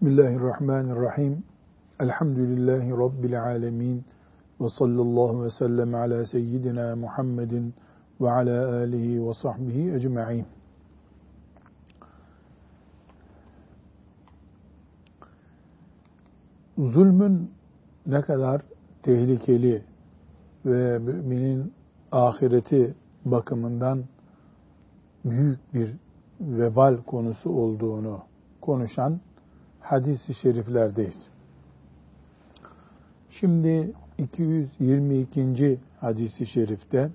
Bismillahirrahmanirrahim. Elhamdülillahi Rabbil alemin. Ve sallallahu ve sellem ala seyyidina Muhammedin ve ala alihi ve sahbihi ecma'in. Zulmün ne kadar tehlikeli ve müminin ahireti bakımından büyük bir vebal konusu olduğunu konuşan hadis-i şeriflerdeyiz. Şimdi 222. hadisi şerifte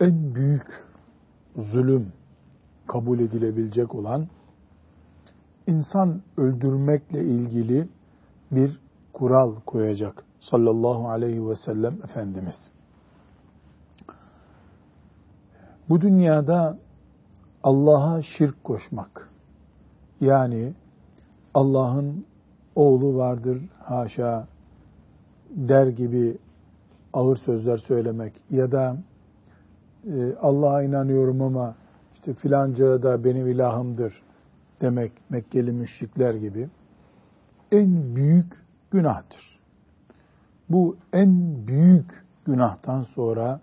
en büyük zulüm kabul edilebilecek olan insan öldürmekle ilgili bir kural koyacak sallallahu aleyhi ve sellem Efendimiz. Bu dünyada Allah'a şirk koşmak, yani Allah'ın oğlu vardır haşa der gibi ağır sözler söylemek ya da e, Allah'a inanıyorum ama işte filanca da benim ilahımdır demek Mekkeli müşrikler gibi en büyük günahtır. Bu en büyük günahtan sonra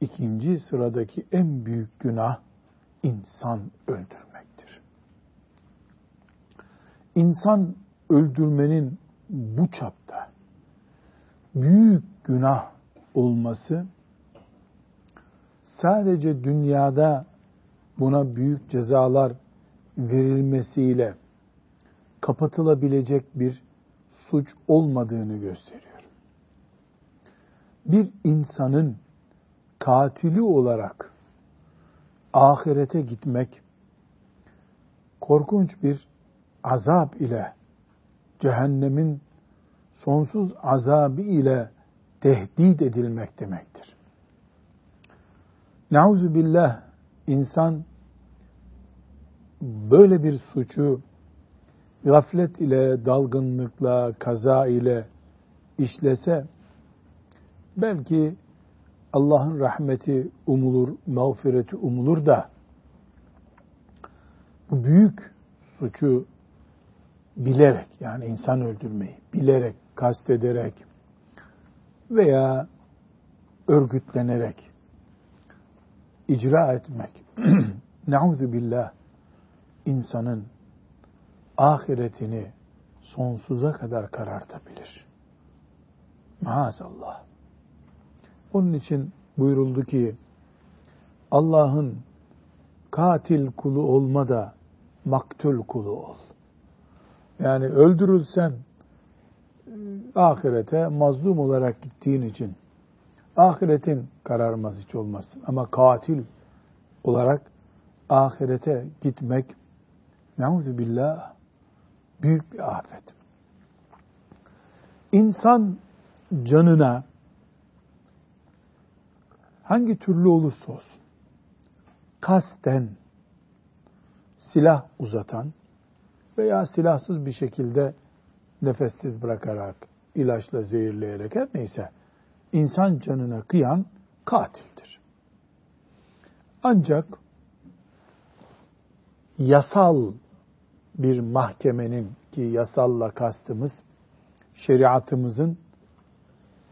ikinci sıradaki en büyük günah insan öldürmektir. İnsan öldürmenin bu çapta büyük günah olması sadece dünyada buna büyük cezalar verilmesiyle kapatılabilecek bir suç olmadığını gösteriyor. Bir insanın katili olarak ahirete gitmek korkunç bir azap ile cehennemin sonsuz azabı ile tehdit edilmek demektir. Nauzu billah insan böyle bir suçu gaflet ile, dalgınlıkla, kaza ile işlese belki Allah'ın rahmeti umulur, mağfireti umulur da bu büyük suçu bilerek yani insan öldürmeyi bilerek, kastederek veya örgütlenerek icra etmek nauzu billah insanın ahiretini sonsuza kadar karartabilir. Maazallah. Onun için buyuruldu ki Allah'ın katil kulu olma da maktul kulu ol. Yani öldürülsen ahirete mazlum olarak gittiğin için ahiretin kararmaz hiç olmasın. Ama katil olarak ahirete gitmek billah büyük bir afet. İnsan canına hangi türlü olursa olsun kasten silah uzatan veya silahsız bir şekilde nefessiz bırakarak, ilaçla zehirleyerek her neyse insan canına kıyan katildir. Ancak yasal bir mahkemenin ki yasalla kastımız şeriatımızın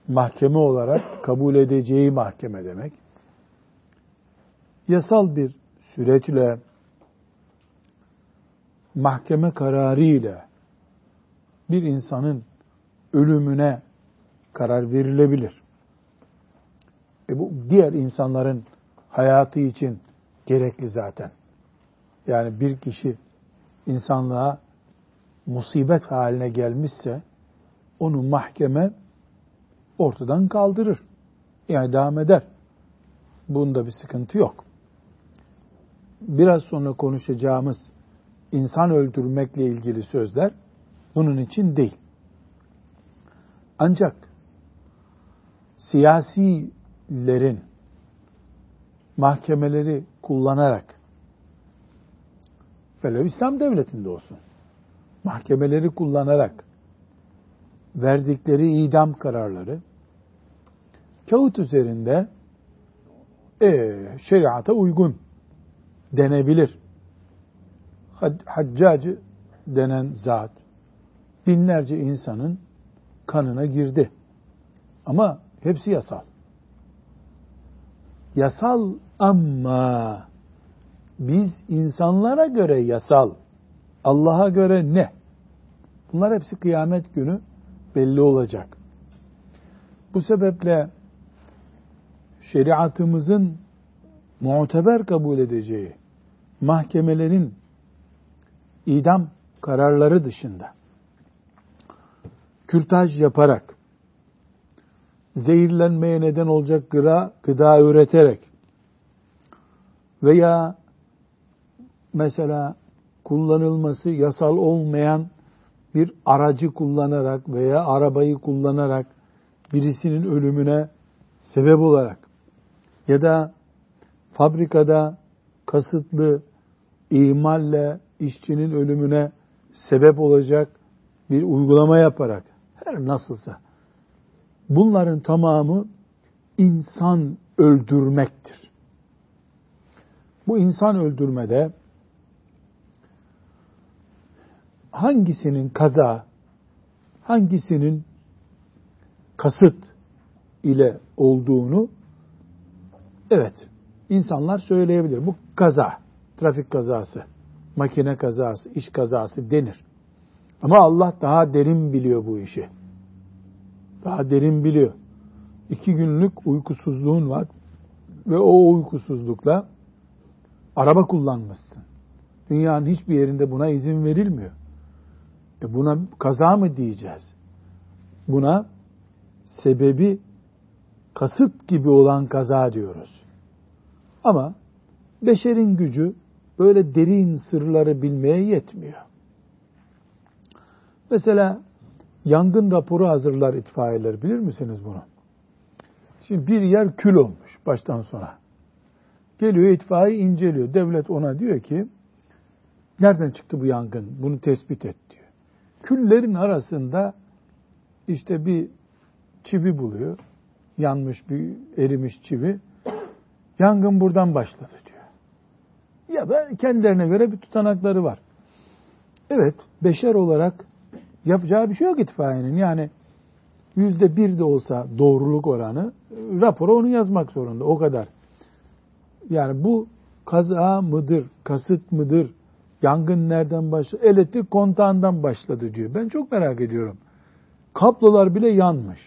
mahkeme olarak kabul edeceği mahkeme demek. Yasal bir süreçle mahkeme kararı ile bir insanın ölümüne karar verilebilir. E bu diğer insanların hayatı için gerekli zaten. Yani bir kişi insanlığa musibet haline gelmişse onu mahkeme ortadan kaldırır. Yani devam eder. Bunda bir sıkıntı yok. Biraz sonra konuşacağımız insan öldürmekle ilgili sözler bunun için değil. Ancak siyasilerin mahkemeleri kullanarak velev İslam devletinde olsun mahkemeleri kullanarak verdikleri idam kararları kağıt üzerinde e, şeriata uygun denebilir. Haccacı denen zat binlerce insanın kanına girdi. Ama hepsi yasal. Yasal ama biz insanlara göre yasal, Allah'a göre ne? Bunlar hepsi kıyamet günü belli olacak. Bu sebeple şeriatımızın muteber kabul edeceği mahkemelerin idam kararları dışında kürtaj yaparak zehirlenmeye neden olacak gıda, gıda üreterek veya mesela kullanılması yasal olmayan bir aracı kullanarak veya arabayı kullanarak birisinin ölümüne sebep olarak ya da fabrikada kasıtlı ihmalle işçinin ölümüne sebep olacak bir uygulama yaparak her nasılsa bunların tamamı insan öldürmektir. Bu insan öldürmede hangisinin kaza, hangisinin kasıt ile olduğunu evet insanlar söyleyebilir. Bu kaza, trafik kazası, makine kazası, iş kazası denir. Ama Allah daha derin biliyor bu işi. Daha derin biliyor. İki günlük uykusuzluğun var ve o uykusuzlukla araba kullanmışsın. Dünyanın hiçbir yerinde buna izin verilmiyor. E buna kaza mı diyeceğiz? Buna sebebi kasıt gibi olan kaza diyoruz. Ama beşerin gücü böyle derin sırları bilmeye yetmiyor. Mesela yangın raporu hazırlar itfaiyeler bilir misiniz bunu? Şimdi bir yer kül olmuş baştan sona. Geliyor itfaiye inceliyor. Devlet ona diyor ki nereden çıktı bu yangın? Bunu tespit et diyor. Küllerin arasında işte bir çivi buluyor. Yanmış bir erimiş çivi. Yangın buradan başladı. Ya da kendilerine göre bir tutanakları var. Evet, beşer olarak yapacağı bir şey yok itfaiyenin. Yani yüzde bir de olsa doğruluk oranı raporu onu yazmak zorunda. O kadar. Yani bu kaza mıdır, kasıt mıdır, yangın nereden başladı, elektrik kontağından başladı diyor. Ben çok merak ediyorum. Kablolar bile yanmış.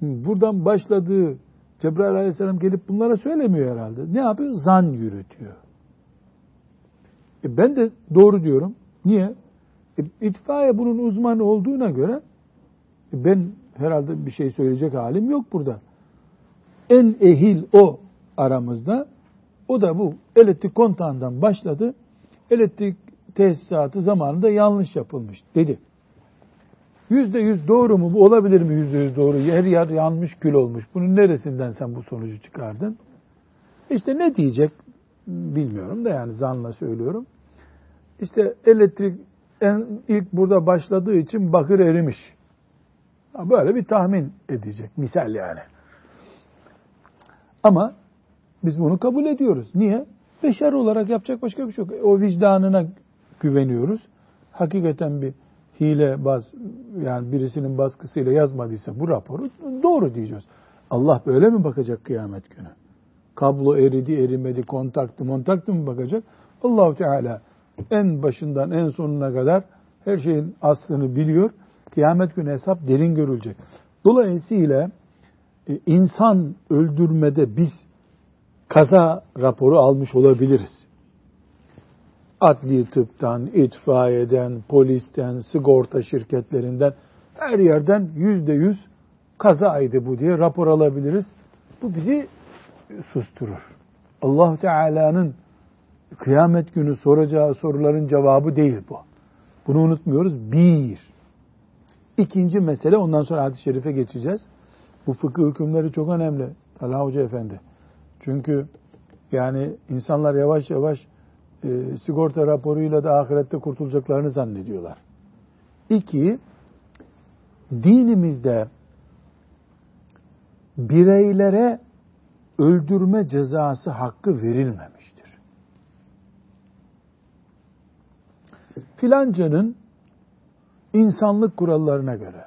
Buradan başladığı Cebrail aleyhisselam gelip bunlara söylemiyor herhalde. Ne yapıyor? Zan yürütüyor. E ben de doğru diyorum. Niye? E, itfaiye bunun uzmanı olduğuna göre e ben herhalde bir şey söyleyecek halim yok burada. En ehil o aramızda. O da bu elektrik kontağından başladı. Elektrik tesisatı zamanında yanlış yapılmış dedi. Yüzde yüz doğru mu? Bu olabilir mi yüzde yüz doğru? Her yer yanmış kül olmuş. Bunun neresinden sen bu sonucu çıkardın? İşte ne diyecek bilmiyorum da yani zanla söylüyorum. İşte elektrik en ilk burada başladığı için bakır erimiş. Böyle bir tahmin edecek. Misal yani. Ama biz bunu kabul ediyoruz. Niye? Beşer olarak yapacak başka bir şey yok. O vicdanına güveniyoruz. Hakikaten bir hile baz yani birisinin baskısıyla yazmadıysa bu raporu doğru diyeceğiz. Allah böyle mi bakacak kıyamet günü? Kablo eridi, erimedi, kontaktı, montaktı mı bakacak? Allahu Teala en başından en sonuna kadar her şeyin aslını biliyor. Kıyamet günü hesap derin görülecek. Dolayısıyla e, insan öldürmede biz kaza raporu almış olabiliriz. Adli tıptan, itfaiyeden, polisten, sigorta şirketlerinden her yerden yüzde yüz kazaydı bu diye rapor alabiliriz. Bu bizi susturur. allah Teala'nın kıyamet günü soracağı soruların cevabı değil bu. Bunu unutmuyoruz. Bir. İkinci mesele ondan sonra hadis-i şerife geçeceğiz. Bu fıkıh hükümleri çok önemli. Talha Hoca Efendi. Çünkü yani insanlar yavaş yavaş e, sigorta raporuyla da ahirette kurtulacaklarını zannediyorlar. İki, dinimizde bireylere öldürme cezası hakkı verilmemiştir. filancanın insanlık kurallarına göre,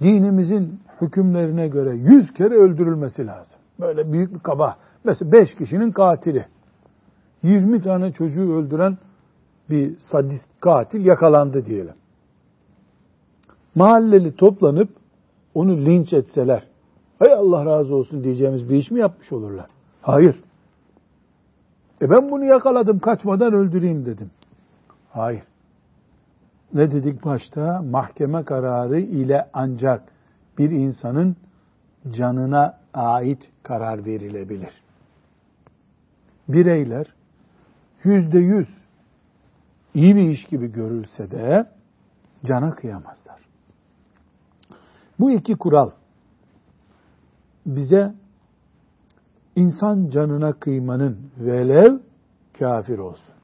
dinimizin hükümlerine göre yüz kere öldürülmesi lazım. Böyle büyük bir kaba. Mesela beş kişinin katili. 20 tane çocuğu öldüren bir sadist katil yakalandı diyelim. Mahalleli toplanıp onu linç etseler, hay Allah razı olsun diyeceğimiz bir iş mi yapmış olurlar? Hayır. E ben bunu yakaladım kaçmadan öldüreyim dedim. Hayır. Ne dedik başta? Mahkeme kararı ile ancak bir insanın canına ait karar verilebilir. Bireyler yüzde yüz iyi bir iş gibi görülse de cana kıyamazlar. Bu iki kural bize insan canına kıymanın velev kafir olsun.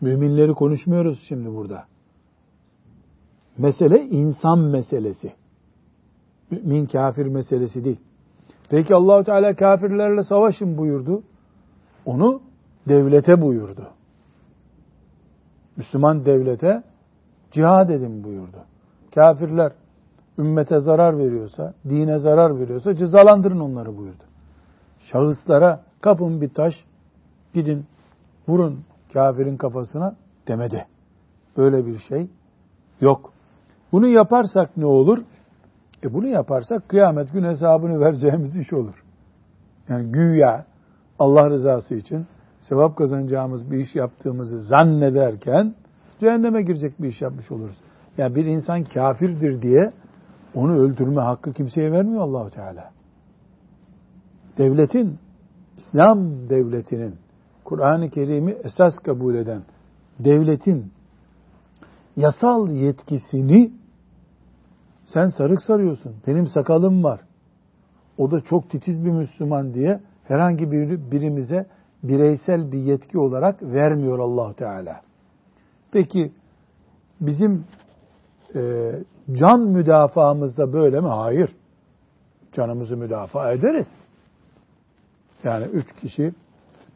Müminleri konuşmuyoruz şimdi burada. Mesele insan meselesi. Mümin kafir meselesi değil. Peki Allahu Teala kafirlerle savaşın buyurdu. Onu devlete buyurdu. Müslüman devlete cihad edin buyurdu. Kafirler ümmete zarar veriyorsa, dine zarar veriyorsa cezalandırın onları buyurdu. Şahıslara kapın bir taş, gidin vurun kafirin kafasına demedi. Böyle bir şey yok. Bunu yaparsak ne olur? E bunu yaparsak kıyamet gün hesabını vereceğimiz iş olur. Yani güya Allah rızası için sevap kazanacağımız bir iş yaptığımızı zannederken cehenneme girecek bir iş yapmış oluruz. Yani bir insan kafirdir diye onu öldürme hakkı kimseye vermiyor Allahu Teala. Devletin, İslam devletinin, Kur'an-ı Kerim'i esas kabul eden devletin yasal yetkisini sen sarık sarıyorsun, benim sakalım var, o da çok titiz bir Müslüman diye herhangi bir birimize bireysel bir yetki olarak vermiyor allah Teala. Peki bizim e, can müdafaamızda böyle mi? Hayır. Canımızı müdafaa ederiz. Yani üç kişi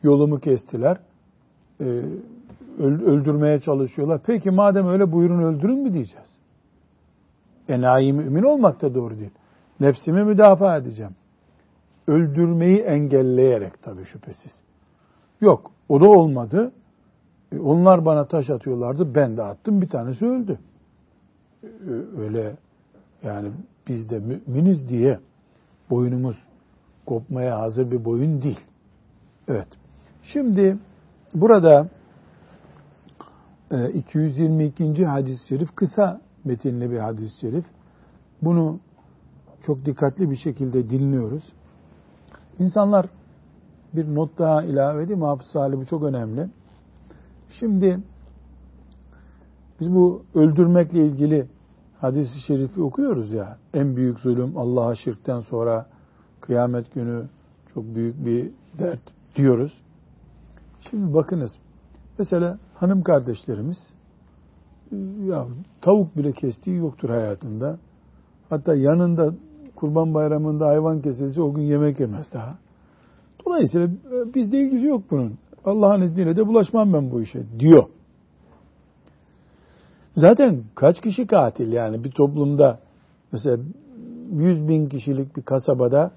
yolumu kestiler, e, öldürmeye çalışıyorlar. Peki madem öyle buyurun öldürün mü diyeceğiz? Enayi mümin olmak da doğru değil. Nefsimi müdafaa edeceğim. Öldürmeyi engelleyerek tabii şüphesiz. Yok, o da olmadı. E, onlar bana taş atıyorlardı, ben de attım, bir tanesi öldü. Öyle yani biz de müminiz diye boynumuz kopmaya hazır bir boyun değil. Evet. Şimdi burada 222. E, hadis-i şerif kısa metinli bir hadis-i şerif. Bunu çok dikkatli bir şekilde dinliyoruz. İnsanlar bir not daha ilave edeyim. Hafız Salih bu çok önemli. Şimdi biz bu öldürmekle ilgili hadisi şerifi okuyoruz ya. En büyük zulüm Allah'a şirkten sonra kıyamet günü çok büyük bir dert diyoruz. Şimdi bakınız. Mesela hanım kardeşlerimiz ya tavuk bile kestiği yoktur hayatında. Hatta yanında kurban bayramında hayvan kesilse o gün yemek yemez daha. Dolayısıyla bizde ilgisi yok bunun. Allah'ın izniyle de bulaşmam ben bu işe diyor. Zaten kaç kişi katil yani bir toplumda mesela 100 bin kişilik bir kasabada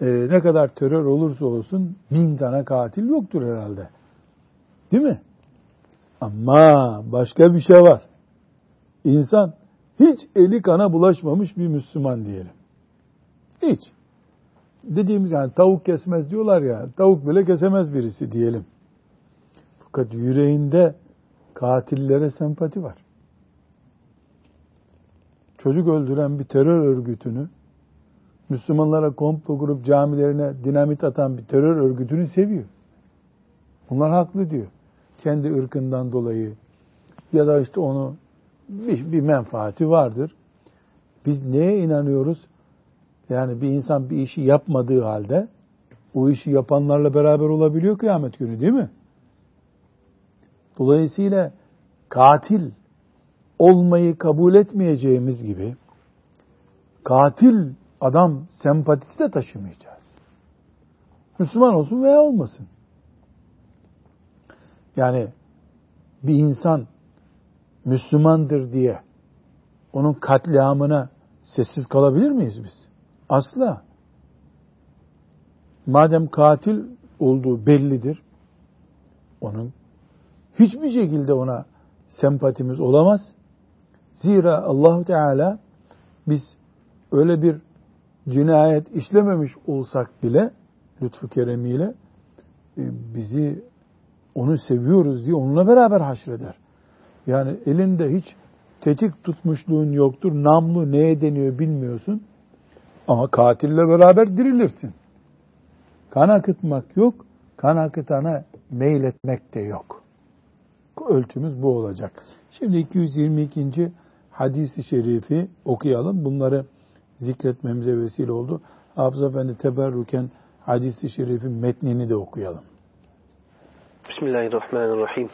e, ne kadar terör olursa olsun bin tane katil yoktur herhalde. Değil mi? Ama başka bir şey var. İnsan hiç eli kana bulaşmamış bir Müslüman diyelim. Hiç. Dediğimiz yani tavuk kesmez diyorlar ya, tavuk bile kesemez birisi diyelim. Fakat yüreğinde katillere sempati var. Çocuk öldüren bir terör örgütünü, Müslümanlara komplo kurup camilerine dinamit atan bir terör örgütünü seviyor. Bunlar haklı diyor. Kendi ırkından dolayı ya da işte onu bir, bir menfaati vardır. Biz neye inanıyoruz? Yani bir insan bir işi yapmadığı halde o işi yapanlarla beraber olabiliyor kıyamet günü değil mi? Dolayısıyla katil olmayı kabul etmeyeceğimiz gibi katil adam sempatisi de taşımayacağız. Müslüman olsun veya olmasın. Yani bir insan Müslümandır diye onun katliamına sessiz kalabilir miyiz biz? Asla. Madem katil olduğu bellidir, onun hiçbir şekilde ona sempatimiz olamaz. Zira Allahu Teala biz öyle bir cinayet işlememiş olsak bile lütfu keremiyle e, bizi onu seviyoruz diye onunla beraber haşreder. Yani elinde hiç tetik tutmuşluğun yoktur. Namlu neye deniyor bilmiyorsun. Ama katille beraber dirilirsin. Kan akıtmak yok. Kan akıtana meyletmek de yok. Ölçümüz bu olacak. Şimdi 222 hadisi şerifi okuyalım. Bunları zikretmemize vesile oldu. Hafız Efendi teberrüken hadisi şerifin metnini de okuyalım. Bismillahirrahmanirrahim.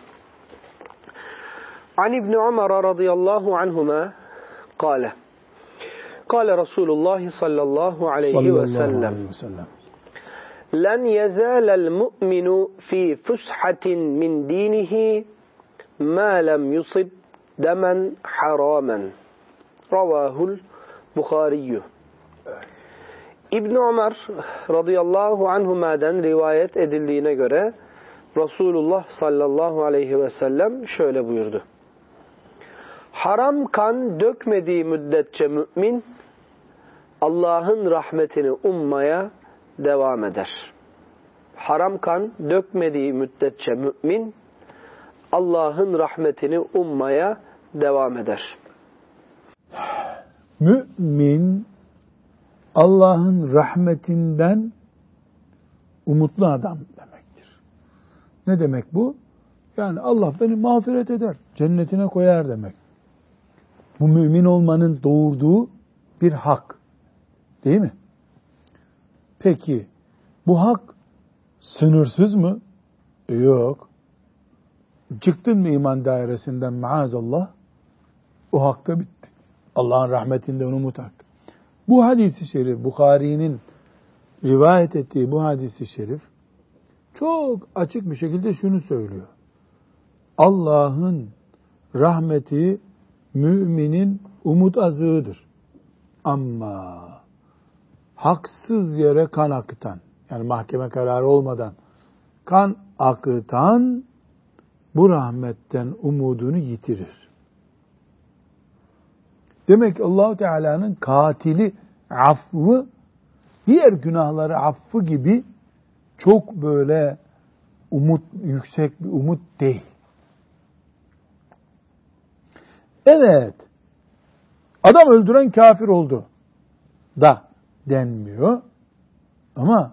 عن ابن عمر رضي الله عنهما قال قال رسول الله صلى الله عليه صلى وسلم, الله عليه وسلم لن يزال المؤمن في فسحة من دينه ما لم يصب demen haramen. Ravahul Bukhariyyü. Evet. ibn Ömer radıyallahu anhuma'den rivayet edildiğine göre Resulullah sallallahu aleyhi ve sellem şöyle buyurdu. Haram kan dökmediği müddetçe mümin Allah'ın rahmetini ummaya devam eder. Haram kan dökmediği müddetçe mümin Allah'ın rahmetini ummaya devam eder. Mümin Allah'ın rahmetinden umutlu adam demektir. Ne demek bu? Yani Allah beni mağfiret eder, cennetine koyar demek. Bu mümin olmanın doğurduğu bir hak. Değil mi? Peki bu hak sınırsız mı? Yok. Çıktın mı iman dairesinden maazallah o hakta bitti. Allah'ın rahmetinden umut hak. Bu hadisi şerif, Bukhari'nin rivayet ettiği bu hadisi şerif çok açık bir şekilde şunu söylüyor. Allah'ın rahmeti müminin umut azığıdır. Ama haksız yere kan akıtan, yani mahkeme kararı olmadan kan akıtan bu rahmetten umudunu yitirir. Demek Allahu Teala'nın katili affı diğer günahları affı gibi çok böyle umut yüksek bir umut değil. Evet. Adam öldüren kafir oldu da denmiyor. Ama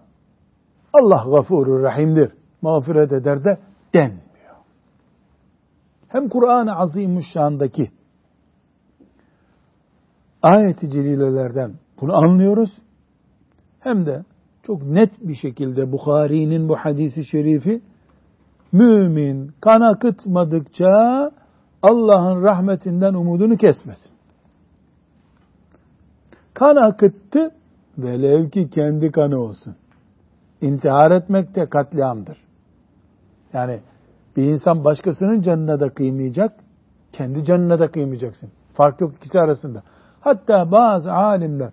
Allah gafurur rahimdir. Mağfiret eder de denmiyor. Hem Kur'an-ı Azimuşşan'daki ayet-i celilelerden bunu anlıyoruz. Hem de çok net bir şekilde Bukhari'nin bu hadisi şerifi mümin kan akıtmadıkça Allah'ın rahmetinden umudunu kesmesin. Kan akıttı velev ki kendi kanı olsun. İntihar etmek de katliamdır. Yani bir insan başkasının canına da kıymayacak, kendi canına da kıymayacaksın. Fark yok ikisi arasında. Hatta bazı alimler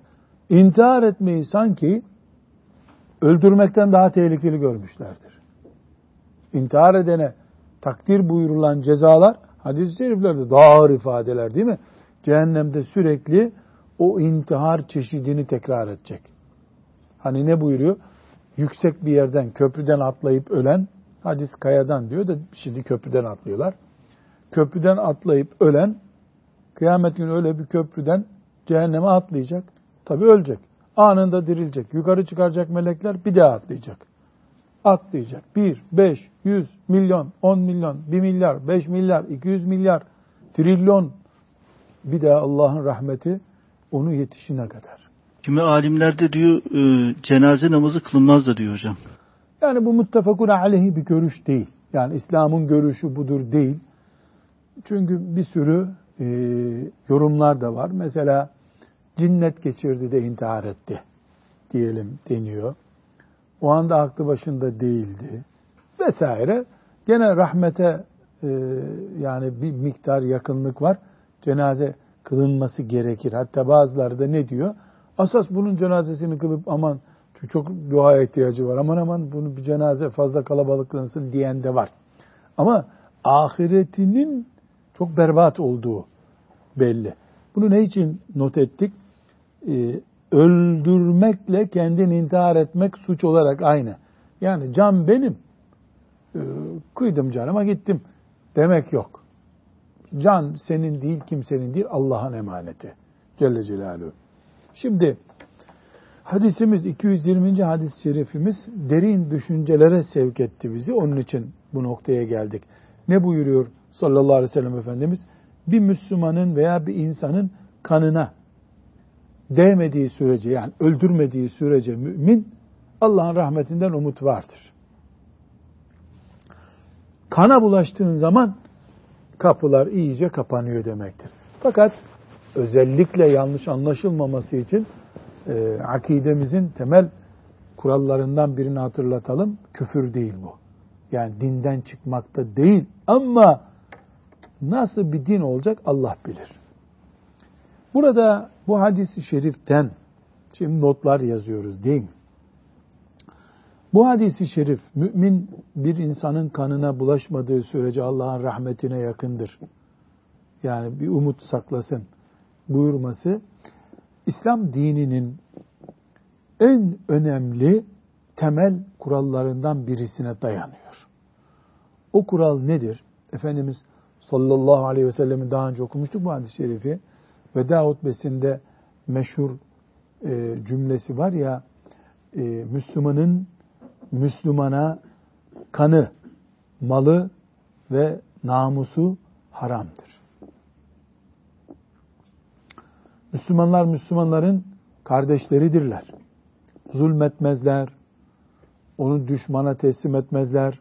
intihar etmeyi sanki öldürmekten daha tehlikeli görmüşlerdir. İntihar edene takdir buyurulan cezalar hadis-i şeriflerde daha ağır ifadeler değil mi? Cehennemde sürekli o intihar çeşidini tekrar edecek. Hani ne buyuruyor? Yüksek bir yerden, köprüden atlayıp ölen, hadis kayadan diyor da şimdi köprüden atlıyorlar. Köprüden atlayıp ölen, kıyamet günü öyle bir köprüden cehenneme atlayacak. Tabi ölecek. Anında dirilecek. Yukarı çıkaracak melekler bir daha atlayacak. Atlayacak. Bir, beş, yüz, milyon, on milyon, bir milyar, beş milyar, iki yüz milyar, trilyon. Bir daha Allah'ın rahmeti onu yetişine kadar. Kimi alimlerde diyor e, cenaze namazı kılınmaz da diyor hocam. Yani bu muttefakun aleyhi bir görüş değil. Yani İslam'ın görüşü budur değil. Çünkü bir sürü e, yorumlar da var. Mesela cinnet geçirdi de intihar etti diyelim deniyor. O anda aklı başında değildi vesaire. Gene rahmete e, yani bir miktar yakınlık var. Cenaze kılınması gerekir. Hatta bazıları da ne diyor? Asas bunun cenazesini kılıp aman çok dua ihtiyacı var. Aman aman bunu bir cenaze fazla kalabalıklansın diyen de var. Ama ahiretinin çok berbat olduğu belli. Bunu ne için not ettik? Ee, öldürmekle kendini intihar etmek suç olarak aynı. Yani can benim. Ee, kıydım canıma gittim demek yok. Can senin değil, kimsenin değil, Allah'ın emaneti. Celle Celaluhu. Şimdi hadisimiz 220. hadis-i şerifimiz derin düşüncelere sevk etti bizi. Onun için bu noktaya geldik. Ne buyuruyor sallallahu aleyhi ve sellem Efendimiz? Bir Müslümanın veya bir insanın kanına değmediği sürece yani öldürmediği sürece mümin Allah'ın rahmetinden umut vardır. Kana bulaştığın zaman kapılar iyice kapanıyor demektir. Fakat özellikle yanlış anlaşılmaması için e, akidemizin temel kurallarından birini hatırlatalım. Küfür değil bu. Yani dinden çıkmakta değil ama nasıl bir din olacak Allah bilir. Burada bu hadisi şeriften şimdi notlar yazıyoruz değil mi? Bu hadisi şerif mümin bir insanın kanına bulaşmadığı sürece Allah'ın rahmetine yakındır. Yani bir umut saklasın buyurması İslam dininin en önemli temel kurallarından birisine dayanıyor. O kural nedir? Efendimiz sallallahu aleyhi ve sellemin daha önce okumuştuk bu hadis-i şerifi. Veda hutbesinde meşhur e, cümlesi var ya e, Müslümanın Müslümana kanı, malı ve namusu haramdır. Müslümanlar Müslümanların kardeşleridirler. Zulmetmezler, onu düşmana teslim etmezler,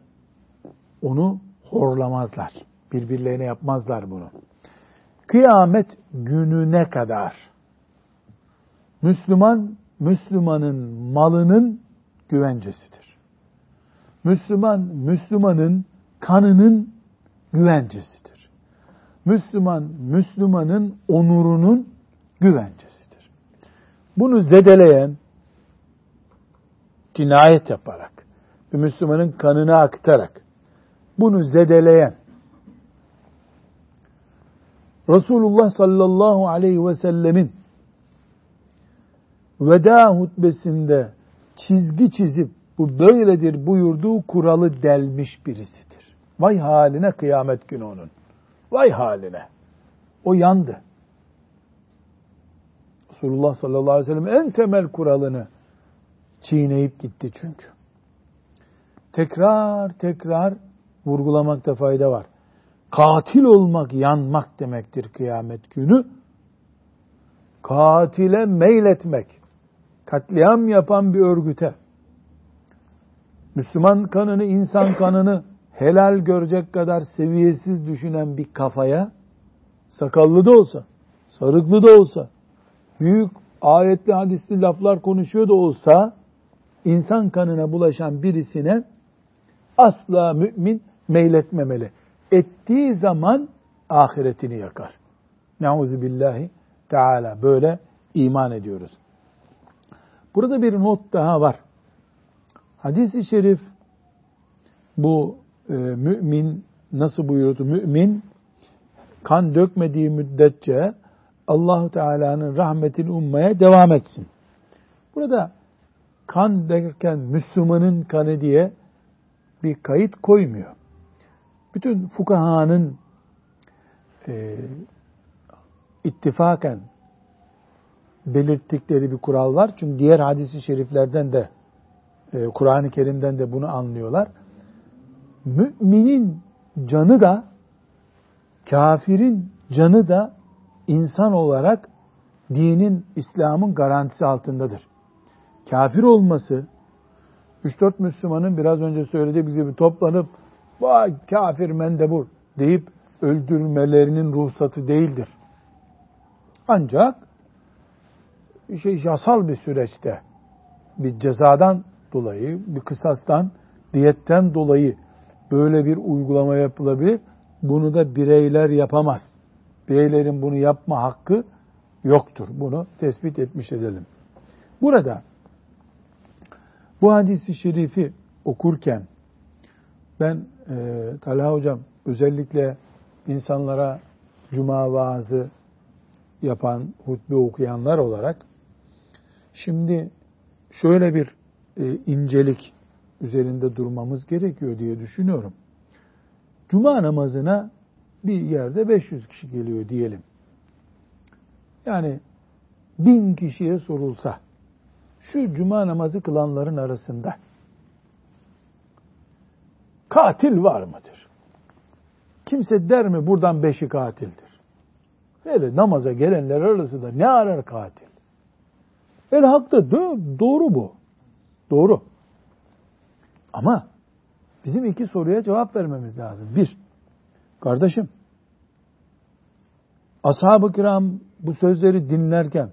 onu horlamazlar. Birbirlerine yapmazlar bunu. Kıyamet gününe kadar Müslüman, Müslümanın malının güvencesidir. Müslüman, Müslümanın kanının güvencesidir. Müslüman, Müslümanın onurunun güvencesidir. Bunu zedeleyen, cinayet yaparak, bir Müslümanın kanını aktarak, bunu zedeleyen, Resulullah sallallahu aleyhi ve sellemin veda hutbesinde çizgi çizip bu böyledir buyurduğu kuralı delmiş birisidir. Vay haline kıyamet günü onun. Vay haline. O yandı. Resulullah sallallahu aleyhi ve sellem en temel kuralını çiğneyip gitti çünkü. Tekrar tekrar vurgulamakta fayda var. Katil olmak yanmak demektir kıyamet günü. Katile meyletmek, katliam yapan bir örgüte, Müslüman kanını, insan kanını helal görecek kadar seviyesiz düşünen bir kafaya, sakallı da olsa, sarıklı da olsa, büyük ayetli hadisli laflar konuşuyor da olsa, insan kanına bulaşan birisine asla mümin meyletmemeli. Ettiği zaman ahiretini yakar. Nauzu billahi Teala böyle iman ediyoruz. Burada bir not daha var. Hadis-i şerif bu e, mümin nasıl buyurdu? Mümin kan dökmediği müddetçe Allahu Teala'nın rahmetini ummaya devam etsin. Burada kan derken Müslümanın kanı diye bir kayıt koymuyor. Bütün fukahanın e, ittifaken belirttikleri bir kural var. Çünkü diğer hadisi şeriflerden de e, Kur'an-ı Kerim'den de bunu anlıyorlar. Müminin canı da kafirin canı da insan olarak dinin, İslam'ın garantisi altındadır. Kafir olması, 3-4 Müslümanın biraz önce söylediğimiz gibi toplanıp vay kafir mendebur deyip öldürmelerinin ruhsatı değildir. Ancak şey yasal bir süreçte bir cezadan dolayı, bir kısastan, diyetten dolayı böyle bir uygulama yapılabilir. bunu da bireyler yapamaz. Bireylerin bunu yapma hakkı yoktur. Bunu tespit etmiş edelim. Burada bu hadisi şerifi okurken ben e, Talha Hocam özellikle insanlara cuma vaazı yapan, hutbe okuyanlar olarak şimdi şöyle bir e, incelik üzerinde durmamız gerekiyor diye düşünüyorum. Cuma namazına bir yerde 500 kişi geliyor diyelim. Yani bin kişiye sorulsa şu cuma namazı kılanların arasında katil var mıdır? Kimse der mi buradan beşi katildir? Öyle namaza gelenler arasında ne arar katil? El hakta doğru bu. Doğru. Ama bizim iki soruya cevap vermemiz lazım. Bir, kardeşim, ashab-ı kiram bu sözleri dinlerken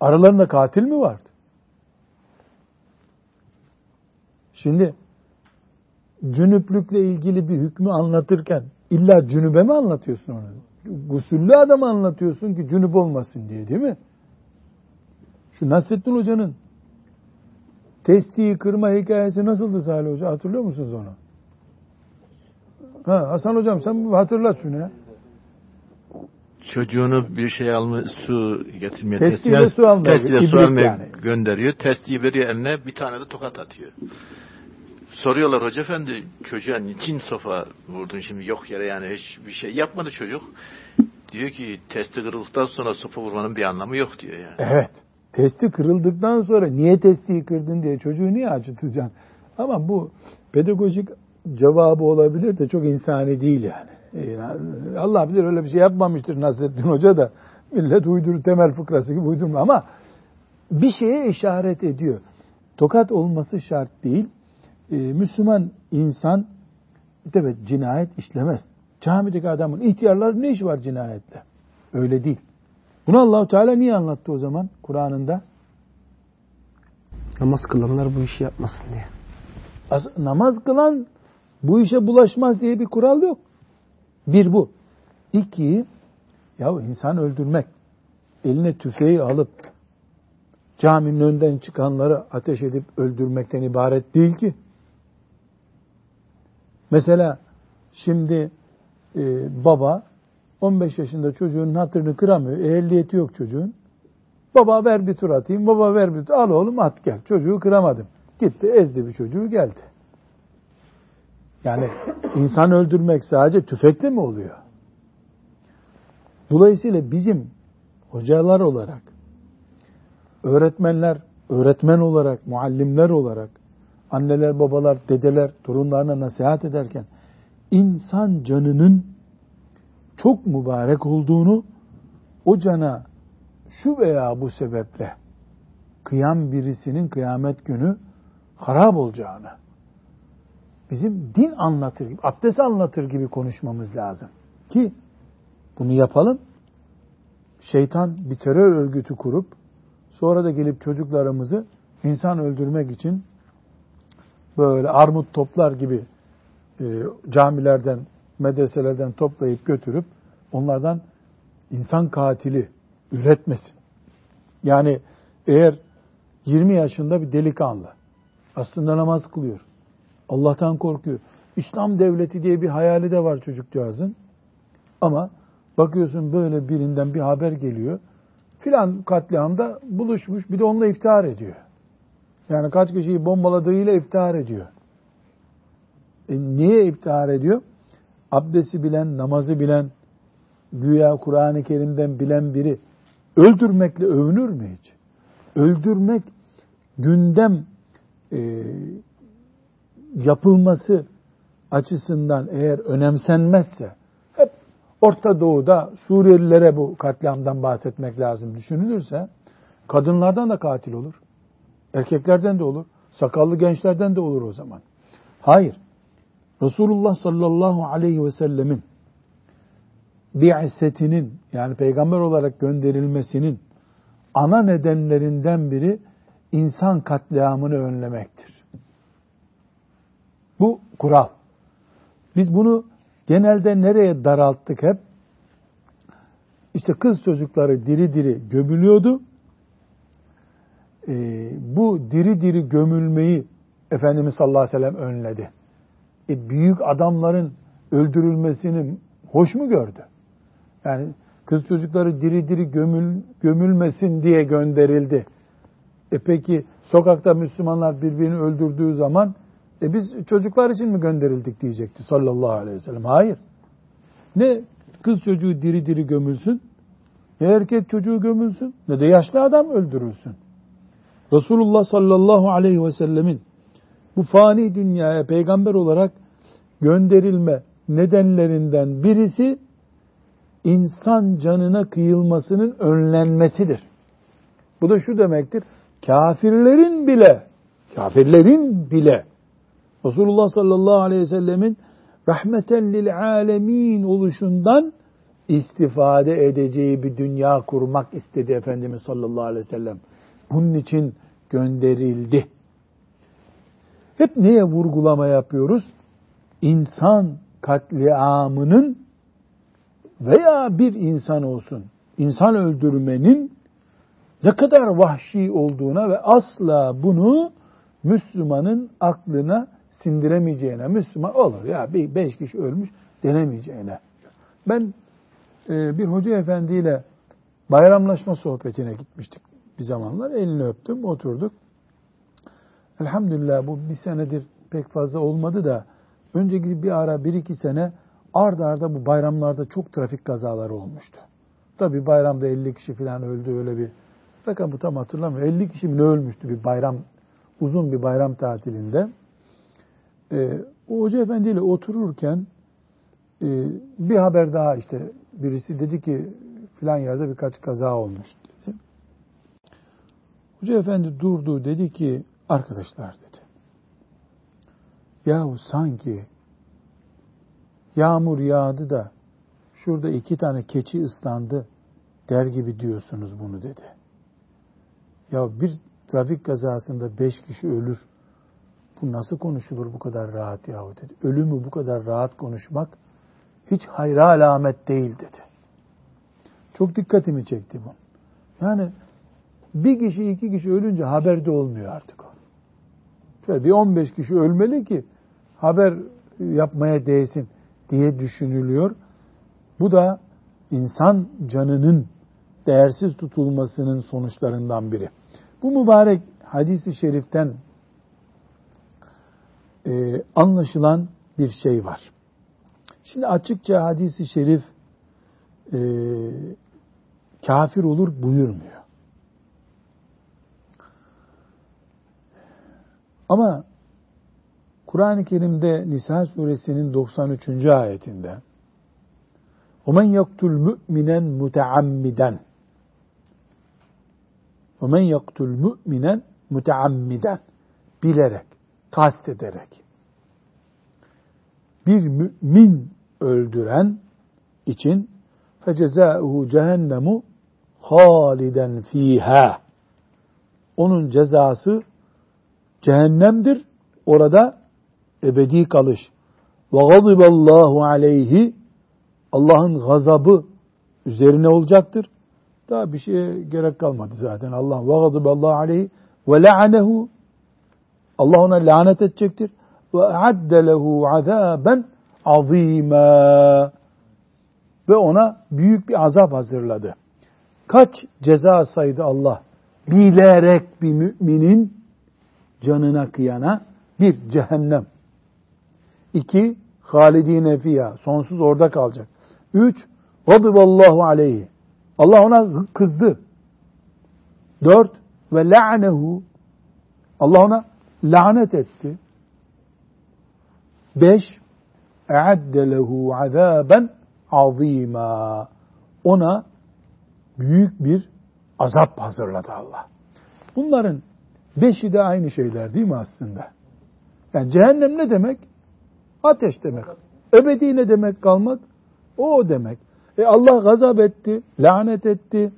aralarında katil mi vardı? Şimdi cünüplükle ilgili bir hükmü anlatırken illa cünübe mi anlatıyorsun onu? Gusüllü adamı anlatıyorsun ki cünüp olmasın diye değil mi? Şu Nasrettin Hoca'nın testiyi kırma hikayesi nasıldı Salih Hoca? Hatırlıyor musunuz onu? Ha, Hasan Hocam sen hatırlat şunu ya. Çocuğunu bir şey alma, su getirmeye testiyle, testiyle su almaya, testiyle su almaya yani. gönderiyor. Testiyi veriyor eline bir tane de tokat atıyor. Soruyorlar hoca efendi çocuğa niçin sofa vurdun şimdi yok yere yani hiç bir şey yapmadı çocuk. Diyor ki testi kırıldıktan sonra sopa vurmanın bir anlamı yok diyor yani. Evet. Testi kırıldıktan sonra niye testiyi kırdın diye çocuğu niye acıtacaksın? Ama bu pedagojik cevabı olabilir de çok insani değil yani. Allah bilir öyle bir şey yapmamıştır Nasrettin Hoca da. Millet uydurur temel fıkrası gibi uydurma ama bir şeye işaret ediyor. Tokat olması şart değil. Ee, Müslüman insan evet cinayet işlemez. Camideki adamın ihtiyarlar ne iş var cinayetle? Öyle değil. Bunu Allahu Teala niye anlattı o zaman Kur'an'ında? Namaz kılanlar bu işi yapmasın diye. As namaz kılan bu işe bulaşmaz diye bir kural yok. Bir bu. İki, ya insan öldürmek, eline tüfeği alıp caminin önden çıkanları ateş edip öldürmekten ibaret değil ki. Mesela şimdi e, baba 15 yaşında çocuğun hatırını kıramıyor. Ehliyeti yok çocuğun. Baba ver bir tur atayım. Baba ver bir tur. Al oğlum at gel. Çocuğu kıramadım. Gitti ezdi bir çocuğu geldi. Yani insan öldürmek sadece tüfekle mi oluyor? Dolayısıyla bizim hocalar olarak, öğretmenler, öğretmen olarak, muallimler olarak, anneler, babalar, dedeler torunlarına nasihat ederken insan canının çok mübarek olduğunu, o cana şu veya bu sebeple kıyam birisinin kıyamet günü harap olacağını, bizim din anlatır gibi, abdest anlatır gibi konuşmamız lazım. Ki bunu yapalım. Şeytan bir terör örgütü kurup sonra da gelip çocuklarımızı insan öldürmek için böyle armut toplar gibi e, camilerden, medreselerden toplayıp götürüp onlardan insan katili üretmesin. Yani eğer 20 yaşında bir delikanlı aslında namaz kılıyor. Allah'tan korkuyor. İslam devleti diye bir hayali de var çocukcağızın. Ama bakıyorsun böyle birinden bir haber geliyor. Filan katliamda buluşmuş bir de onunla iftihar ediyor. Yani kaç kişiyi bombaladığıyla iftihar ediyor. E niye iftihar ediyor? Abdesti bilen, namazı bilen, güya Kur'an-ı Kerim'den bilen biri öldürmekle övünür mü hiç? Öldürmek gündem e, yapılması açısından eğer önemsenmezse hep Orta Doğu'da Suriyelilere bu katliamdan bahsetmek lazım düşünülürse kadınlardan da katil olur. Erkeklerden de olur. Sakallı gençlerden de olur o zaman. Hayır. Resulullah sallallahu aleyhi ve sellemin bi'setinin yani peygamber olarak gönderilmesinin ana nedenlerinden biri insan katliamını önlemektir. Bu kural. Biz bunu genelde nereye daralttık hep? İşte kız çocukları diri diri gömülüyordu. Ee, bu diri diri gömülmeyi Efendimiz sallallahu aleyhi ve sellem önledi. E, büyük adamların öldürülmesini hoş mu gördü? Yani kız çocukları diri diri gömül, gömülmesin diye gönderildi. E peki sokakta Müslümanlar birbirini öldürdüğü zaman e biz çocuklar için mi gönderildik diyecekti sallallahu aleyhi ve sellem. Hayır. Ne kız çocuğu diri diri gömülsün, ne erkek çocuğu gömülsün, ne de yaşlı adam öldürülsün. Resulullah sallallahu aleyhi ve sellemin bu fani dünyaya peygamber olarak gönderilme nedenlerinden birisi insan canına kıyılmasının önlenmesidir. Bu da şu demektir. Kafirlerin bile, kafirlerin bile Resulullah sallallahu aleyhi ve sellemin rahmeten lil alemin oluşundan istifade edeceği bir dünya kurmak istedi Efendimiz sallallahu aleyhi ve sellem. Bunun için gönderildi. Hep neye vurgulama yapıyoruz? İnsan katliamının veya bir insan olsun, insan öldürmenin ne kadar vahşi olduğuna ve asla bunu Müslümanın aklına sindiremeyeceğine, Müslüman olur ya bir beş kişi ölmüş denemeyeceğine. Ben e, bir hoca efendiyle bayramlaşma sohbetine gitmiştik bir zamanlar. Elini öptüm, oturduk. Elhamdülillah bu bir senedir pek fazla olmadı da önceki bir ara bir iki sene ard arda bu bayramlarda çok trafik kazaları olmuştu. Tabi bayramda 50 kişi falan öldü öyle bir rakamı tam hatırlamıyorum. 50 kişi mi ne ölmüştü bir bayram uzun bir bayram tatilinde. Ee, o hoca efendiyle otururken e, bir haber daha işte birisi dedi ki filan yerde birkaç kaza olmuş. Hoca efendi durdu dedi ki arkadaşlar dedi. Yahu sanki yağmur yağdı da şurada iki tane keçi ıslandı der gibi diyorsunuz bunu dedi. Ya bir trafik kazasında beş kişi ölür. Bu nasıl konuşulur bu kadar rahat yahu dedi. Ölümü bu kadar rahat konuşmak hiç hayra alamet değil dedi. Çok dikkatimi çekti bu. Yani bir kişi iki kişi ölünce haberde olmuyor artık o. Şöyle bir 15 kişi ölmeli ki haber yapmaya değsin diye düşünülüyor. Bu da insan canının değersiz tutulmasının sonuçlarından biri. Bu mübarek hadisi şeriften e, anlaşılan bir şey var. Şimdi açıkça hadisi şerif e, kafir olur buyurmuyor. Ama Kur'an-ı Kerim'de Nisa suresinin 93. ayetinde وَمَنْ يَقْتُلْ مُؤْمِنًا مُتَعَمِّدًا وَمَنْ يَقْتُلْ مُؤْمِنًا مُتَعَمِّدًا bilerek, kast ederek bir mümin öldüren için fecezaehu cehennemu haliden fiha onun cezası cehennemdir. Orada ebedi kalış. Ve gaziballahu aleyhi Allah'ın gazabı üzerine olacaktır. Daha bir şeye gerek kalmadı zaten. Allah ve gaziballahu aleyhi ve la'anehu Allah ona lanet edecektir. Ve adde lehu azaben azîmâ ve ona büyük bir azap hazırladı. Kaç ceza saydı Allah? Bilerek bir müminin canına kıyana bir cehennem. İki, halidine fiyâ, sonsuz orada kalacak. Üç, gadiballahu aleyhi. Allah ona kızdı. Dört, ve la'nehu. Allah ona lanet etti. Beş, e'adde lehu azaben azîmâ. Ona büyük bir azap hazırladı Allah. Bunların beşi de aynı şeyler değil mi aslında? Yani cehennem ne demek? Ateş demek. Ebedi ne demek kalmak? O demek. E Allah gazap etti, lanet etti,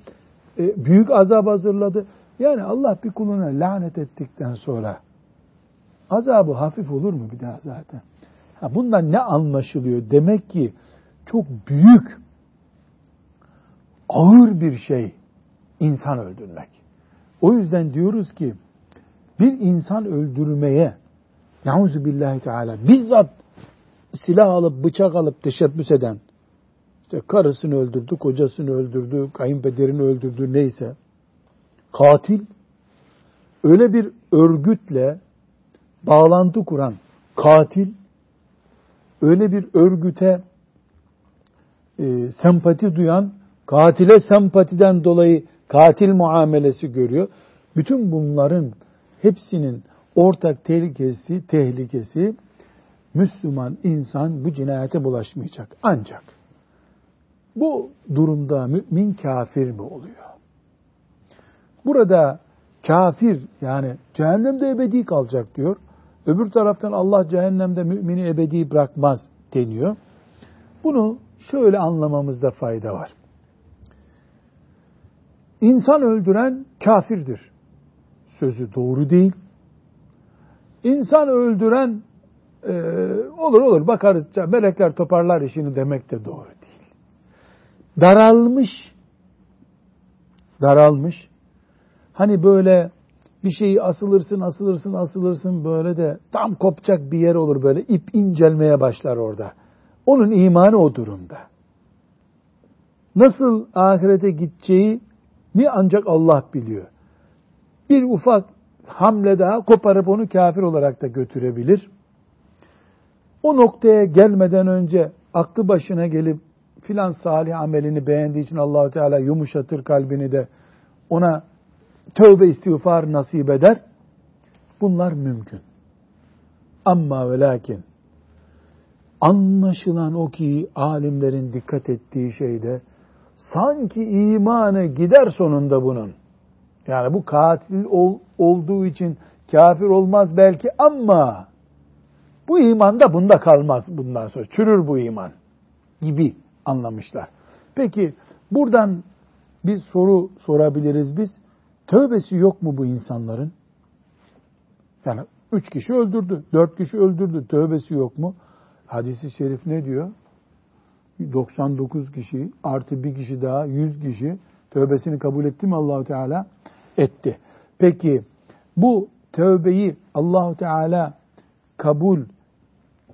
e, büyük azap hazırladı. Yani Allah bir kuluna lanet ettikten sonra azabı hafif olur mu bir daha zaten? Ha, bundan ne anlaşılıyor? Demek ki çok büyük, ağır bir şey insan öldürmek. O yüzden diyoruz ki bir insan öldürmeye Nauzu billahi teala bizzat silah alıp bıçak alıp teşebbüs eden işte karısını öldürdü, kocasını öldürdü, kayınpederini öldürdü neyse katil öyle bir örgütle bağlantı kuran katil öyle bir örgüte e, sempati duyan katile sempatiden dolayı katil muamelesi görüyor. Bütün bunların hepsinin ortak tehlikesi, tehlikesi Müslüman insan bu cinayete bulaşmayacak. Ancak bu durumda mümin kafir mi oluyor? Burada kafir yani cehennemde ebedi kalacak diyor. Öbür taraftan Allah cehennemde mümini ebedi bırakmaz deniyor. Bunu şöyle anlamamızda fayda var. İnsan öldüren kafirdir. Sözü doğru değil. İnsan öldüren e, olur olur bakarız melekler toparlar işini demek de doğru değil. Daralmış daralmış hani böyle bir şeyi asılırsın asılırsın asılırsın böyle de tam kopacak bir yer olur böyle ip incelmeye başlar orada. Onun imanı o durumda. Nasıl ahirete gideceği ni ancak Allah biliyor. Bir ufak hamle daha koparıp onu kafir olarak da götürebilir. O noktaya gelmeden önce aklı başına gelip filan salih amelini beğendiği için Allahu Teala yumuşatır kalbini de ona tövbe istiğfar nasip eder. Bunlar mümkün. Ama ve lakin anlaşılan o ki alimlerin dikkat ettiği şeyde sanki imanı gider sonunda bunun. Yani bu katil ol, olduğu için kafir olmaz belki ama bu iman da bunda kalmaz bundan sonra. Çürür bu iman gibi anlamışlar. Peki buradan bir soru sorabiliriz biz. Tövbesi yok mu bu insanların? Yani üç kişi öldürdü, dört kişi öldürdü. Tövbesi yok mu? Hadisi şerif ne diyor? 99 kişi artı bir kişi daha 100 kişi tövbesini kabul etti mi Allahu Teala? Etti. Peki bu tövbeyi Allahu Teala kabul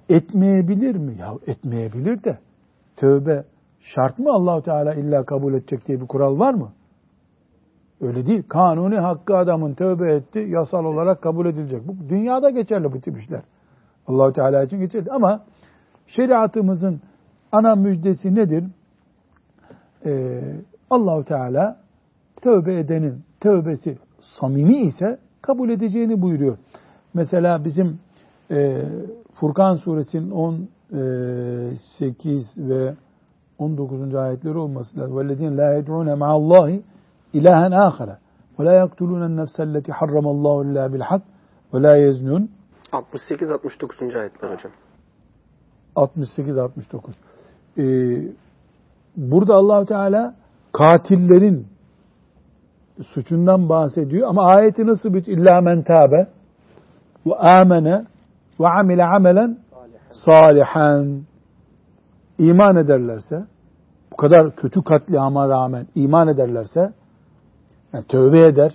etmeyebilir mi? Ya etmeyebilir de tövbe şart mı Allahu Teala illa kabul edecek diye bir kural var mı? Öyle değil. Kanuni hakkı adamın tövbe etti, yasal olarak kabul edilecek. Bu dünyada geçerli bu tip işler. Allahu Teala için geçerli. Ama şeriatımızın ana müjdesi nedir? Ee, Allahu Teala tövbe edenin tövbesi samimi ise kabul edeceğini buyuruyor. Mesela bizim e, Furkan suresinin 18 ve 19. ayetleri olması lazım. وَالَّذِينَ لَا يَدْعُونَ مَعَ اللّٰهِ ilahen ahara ve la yaktulun nefselleti harramallahu illa bil hak ve la yeznun 68 69. ayetler hocam. 68 69. Ee, burada Allah Teala katillerin suçundan bahsediyor ama ayeti nasıl bitiyor? İlla men tabe ve amene ve amile amelen salihan iman ederlerse bu kadar kötü katliama rağmen iman ederlerse yani tövbe eder,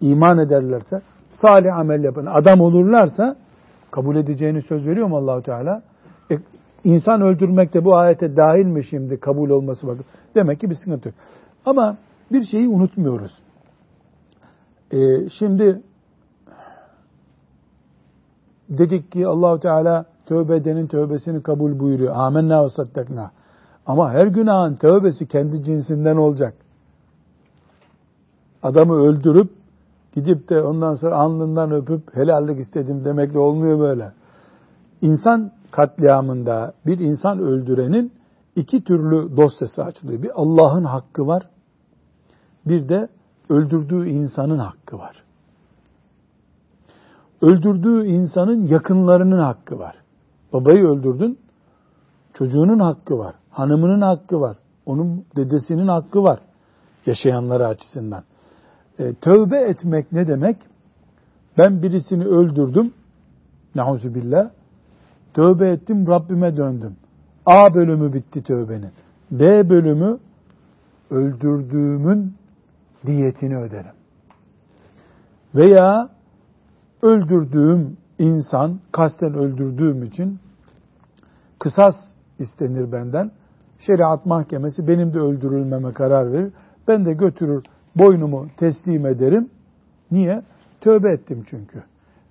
iman ederlerse, salih amel yapan adam olurlarsa kabul edeceğini söz veriyor mu Allahu Teala? E, insan öldürmek de bu ayete dahil mi şimdi kabul olması bakın. Demek ki bir sıkıntı yok. Ama bir şeyi unutmuyoruz. Ee, şimdi dedik ki Allahu Teala tövbe edenin tövbesini kabul buyuruyor. Amenna ve saddakna. Ama her günahın tövbesi kendi cinsinden olacak adamı öldürüp gidip de ondan sonra alnından öpüp helallik istedim demekle olmuyor böyle. İnsan katliamında bir insan öldürenin iki türlü dosyası açılıyor. Bir Allah'ın hakkı var. Bir de öldürdüğü insanın hakkı var. Öldürdüğü insanın yakınlarının hakkı var. Babayı öldürdün, çocuğunun hakkı var. Hanımının hakkı var. Onun dedesinin hakkı var. Yaşayanları açısından. E, tövbe etmek ne demek? Ben birisini öldürdüm. Nauzubillah. Tövbe ettim, Rabbime döndüm. A bölümü bitti tövbenin. B bölümü öldürdüğümün diyetini öderim. Veya öldürdüğüm insan, kasten öldürdüğüm için kısas istenir benden. Şeriat mahkemesi benim de öldürülmeme karar verir. Ben de götürür boynumu teslim ederim. Niye? Tövbe ettim çünkü.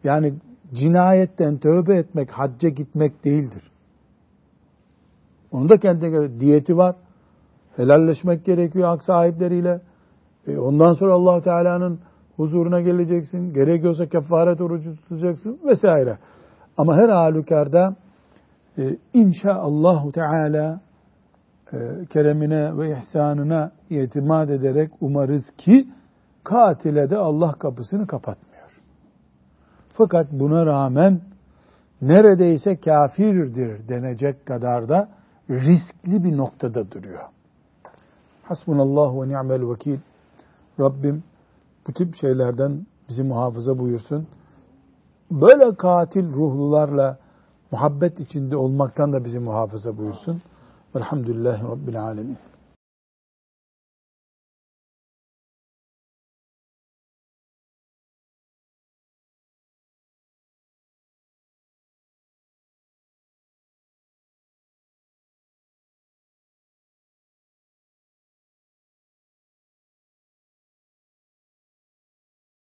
Yani cinayetten tövbe etmek hacca gitmek değildir. Onun da kendine göre diyeti var. Helalleşmek gerekiyor hak sahipleriyle. E ondan sonra allah Teala'nın huzuruna geleceksin. Gerekiyorsa kefaret orucu tutacaksın vesaire. Ama her halükarda e, inşaallahu Teala e, keremine ve ihsanına itimat ederek umarız ki katile de Allah kapısını kapatmıyor. Fakat buna rağmen neredeyse kafirdir denecek kadar da riskli bir noktada duruyor. Hasbunallahu ve ni'mel vekil. Rabbim bu tip şeylerden bizi muhafaza buyursun. Böyle katil ruhlularla muhabbet içinde olmaktan da bizi muhafaza buyursun. Velhamdülillahi Rabbil Alemin.